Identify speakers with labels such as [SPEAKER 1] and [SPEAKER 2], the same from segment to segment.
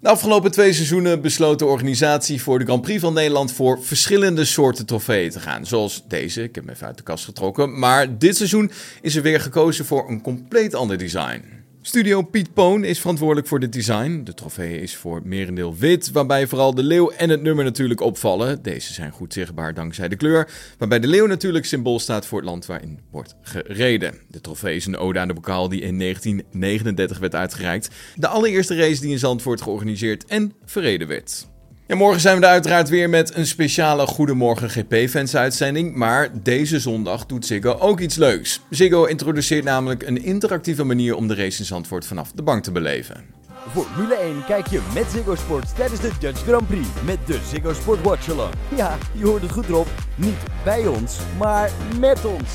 [SPEAKER 1] De afgelopen twee seizoenen besloot de organisatie voor de Grand Prix van Nederland voor verschillende soorten trofeeën te gaan. Zoals deze, ik heb hem even uit de kast getrokken. Maar dit seizoen is er weer gekozen voor een compleet ander design. Studio Piet Poon is verantwoordelijk voor dit design. De trofee is voor merendeel wit, waarbij vooral de leeuw en het nummer natuurlijk opvallen. Deze zijn goed zichtbaar dankzij de kleur, waarbij de leeuw natuurlijk symbool staat voor het land waarin wordt gereden. De trofee is een ode aan de bokaal die in 1939 werd uitgereikt. De allereerste race die in Zandvoort georganiseerd en verreden werd. En morgen zijn we er uiteraard weer met een speciale Goedemorgen GP-fans uitzending. Maar deze zondag doet Ziggo ook iets leuks. Ziggo introduceert namelijk een interactieve manier om de race in Zandvoort vanaf de bank te beleven.
[SPEAKER 2] Formule 1 kijk je met Ziggo Sport tijdens de Dutch Grand Prix met de Ziggo Sport Watch-along. Ja, je hoort het goed erop. Niet bij ons, maar met ons.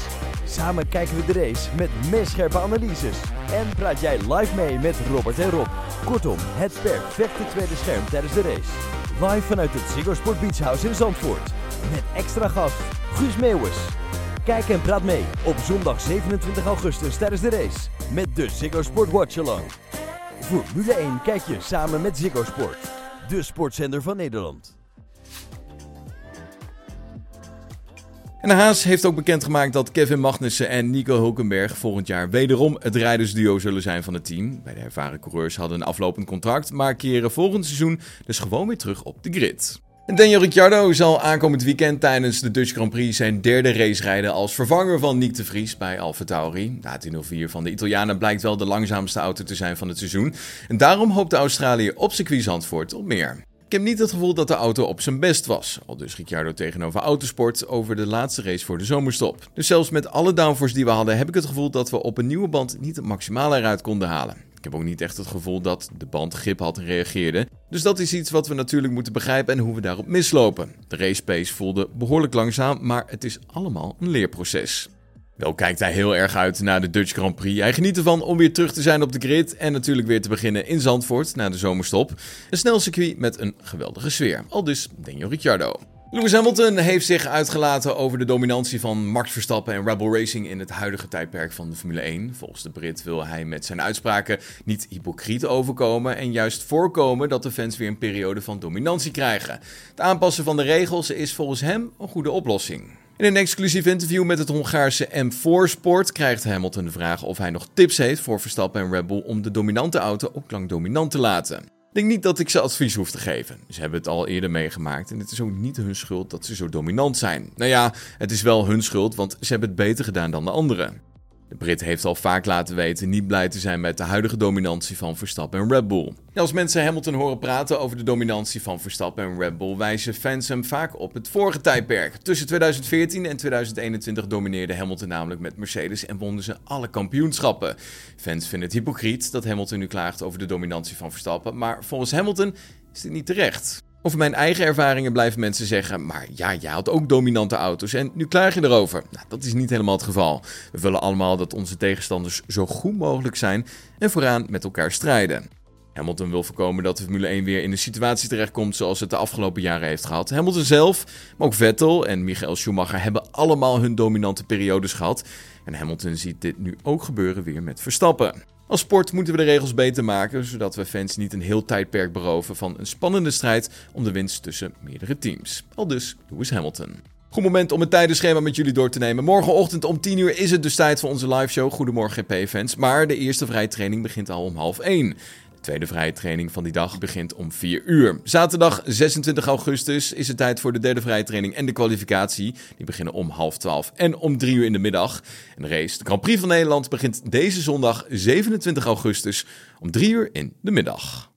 [SPEAKER 2] Samen kijken we de race met meescherpe analyses. En praat jij live mee met Robert en Rob. Kortom, het perfecte tweede scherm tijdens de race. Live vanuit het Ziggo Sport Beach House in Zandvoort. Met extra gast Guus Meeuwis. Kijk en praat mee op zondag 27 augustus tijdens de race. Met de Ziggo Sport Watch Along. Formule 1 kijk je samen met Ziggo Sport. De sportzender van Nederland.
[SPEAKER 1] En de Haas heeft ook bekendgemaakt dat Kevin Magnussen en Nico Hulkenberg volgend jaar wederom het rijdersduo zullen zijn van het team. Bij de ervaren coureurs hadden een aflopend contract, maar keren volgend seizoen dus gewoon weer terug op de grid. Daniel Ricciardo zal aankomend weekend tijdens de Dutch Grand Prix zijn derde race rijden als vervanger van Nick de Vries bij AlphaTauri. De AT04 van de Italianen blijkt wel de langzaamste auto te zijn van het seizoen. En daarom hoopt de Australië op circuit Zandvoort op meer. Ik heb niet het gevoel dat de auto op zijn best was. Al dus Ricciardo tegenover Autosport over de laatste race voor de zomerstop. Dus zelfs met alle downforce die we hadden, heb ik het gevoel dat we op een nieuwe band niet het maximale eruit konden halen. Ik heb ook niet echt het gevoel dat de band grip had en reageerde. Dus dat is iets wat we natuurlijk moeten begrijpen en hoe we daarop mislopen. De race pace voelde behoorlijk langzaam, maar het is allemaal een leerproces. Wel kijkt hij heel erg uit naar de Dutch Grand Prix. Hij geniet ervan om weer terug te zijn op de grid en natuurlijk weer te beginnen in Zandvoort na de zomerstop. Een snel circuit met een geweldige sfeer. Al dus Daniel Ricciardo. Lewis Hamilton heeft zich uitgelaten over de dominantie van Max Verstappen en Rebel Racing in het huidige tijdperk van de Formule 1. Volgens de Brit wil hij met zijn uitspraken niet hypocriet overkomen en juist voorkomen dat de fans weer een periode van dominantie krijgen. Het aanpassen van de regels is volgens hem een goede oplossing. In een exclusief interview met het Hongaarse M4 Sport krijgt Hamilton de vraag of hij nog tips heeft voor Verstappen en Red Bull om de dominante auto ook lang dominant te laten. Ik denk niet dat ik ze advies hoef te geven. Ze hebben het al eerder meegemaakt en het is ook niet hun schuld dat ze zo dominant zijn. Nou ja, het is wel hun schuld, want ze hebben het beter gedaan dan de anderen. De Brit heeft al vaak laten weten niet blij te zijn met de huidige dominantie van Verstappen en Red Bull. als mensen Hamilton horen praten over de dominantie van Verstappen en Red Bull, wijzen fans hem vaak op het vorige tijdperk. Tussen 2014 en 2021 domineerde Hamilton namelijk met Mercedes en wonnen ze alle kampioenschappen. Fans vinden het hypocriet dat Hamilton nu klaagt over de dominantie van Verstappen, maar volgens Hamilton is dit niet terecht. Over mijn eigen ervaringen blijven mensen zeggen: Maar ja, jij had ook dominante auto's en nu klaag je erover. Nou, dat is niet helemaal het geval. We willen allemaal dat onze tegenstanders zo goed mogelijk zijn en vooraan met elkaar strijden. Hamilton wil voorkomen dat de Formule 1 weer in een situatie terechtkomt zoals het de afgelopen jaren heeft gehad. Hamilton zelf, maar ook Vettel en Michael Schumacher hebben allemaal hun dominante periodes gehad. En Hamilton ziet dit nu ook gebeuren weer met Verstappen. Als sport moeten we de regels beter maken, zodat we fans niet een heel tijdperk beroven van een spannende strijd om de winst tussen meerdere teams. Al dus Lewis Hamilton. Goed moment om het tijdenschema met jullie door te nemen. Morgenochtend om 10 uur is het dus tijd voor onze live show Goedemorgen GP-fans. Maar de eerste vrije training begint al om half 1 tweede vrije training van die dag begint om 4 uur. Zaterdag 26 augustus is het tijd voor de derde vrije training en de kwalificatie. Die beginnen om half 12 en om 3 uur in de middag. En de race, de Grand Prix van Nederland, begint deze zondag 27 augustus om 3 uur in de middag.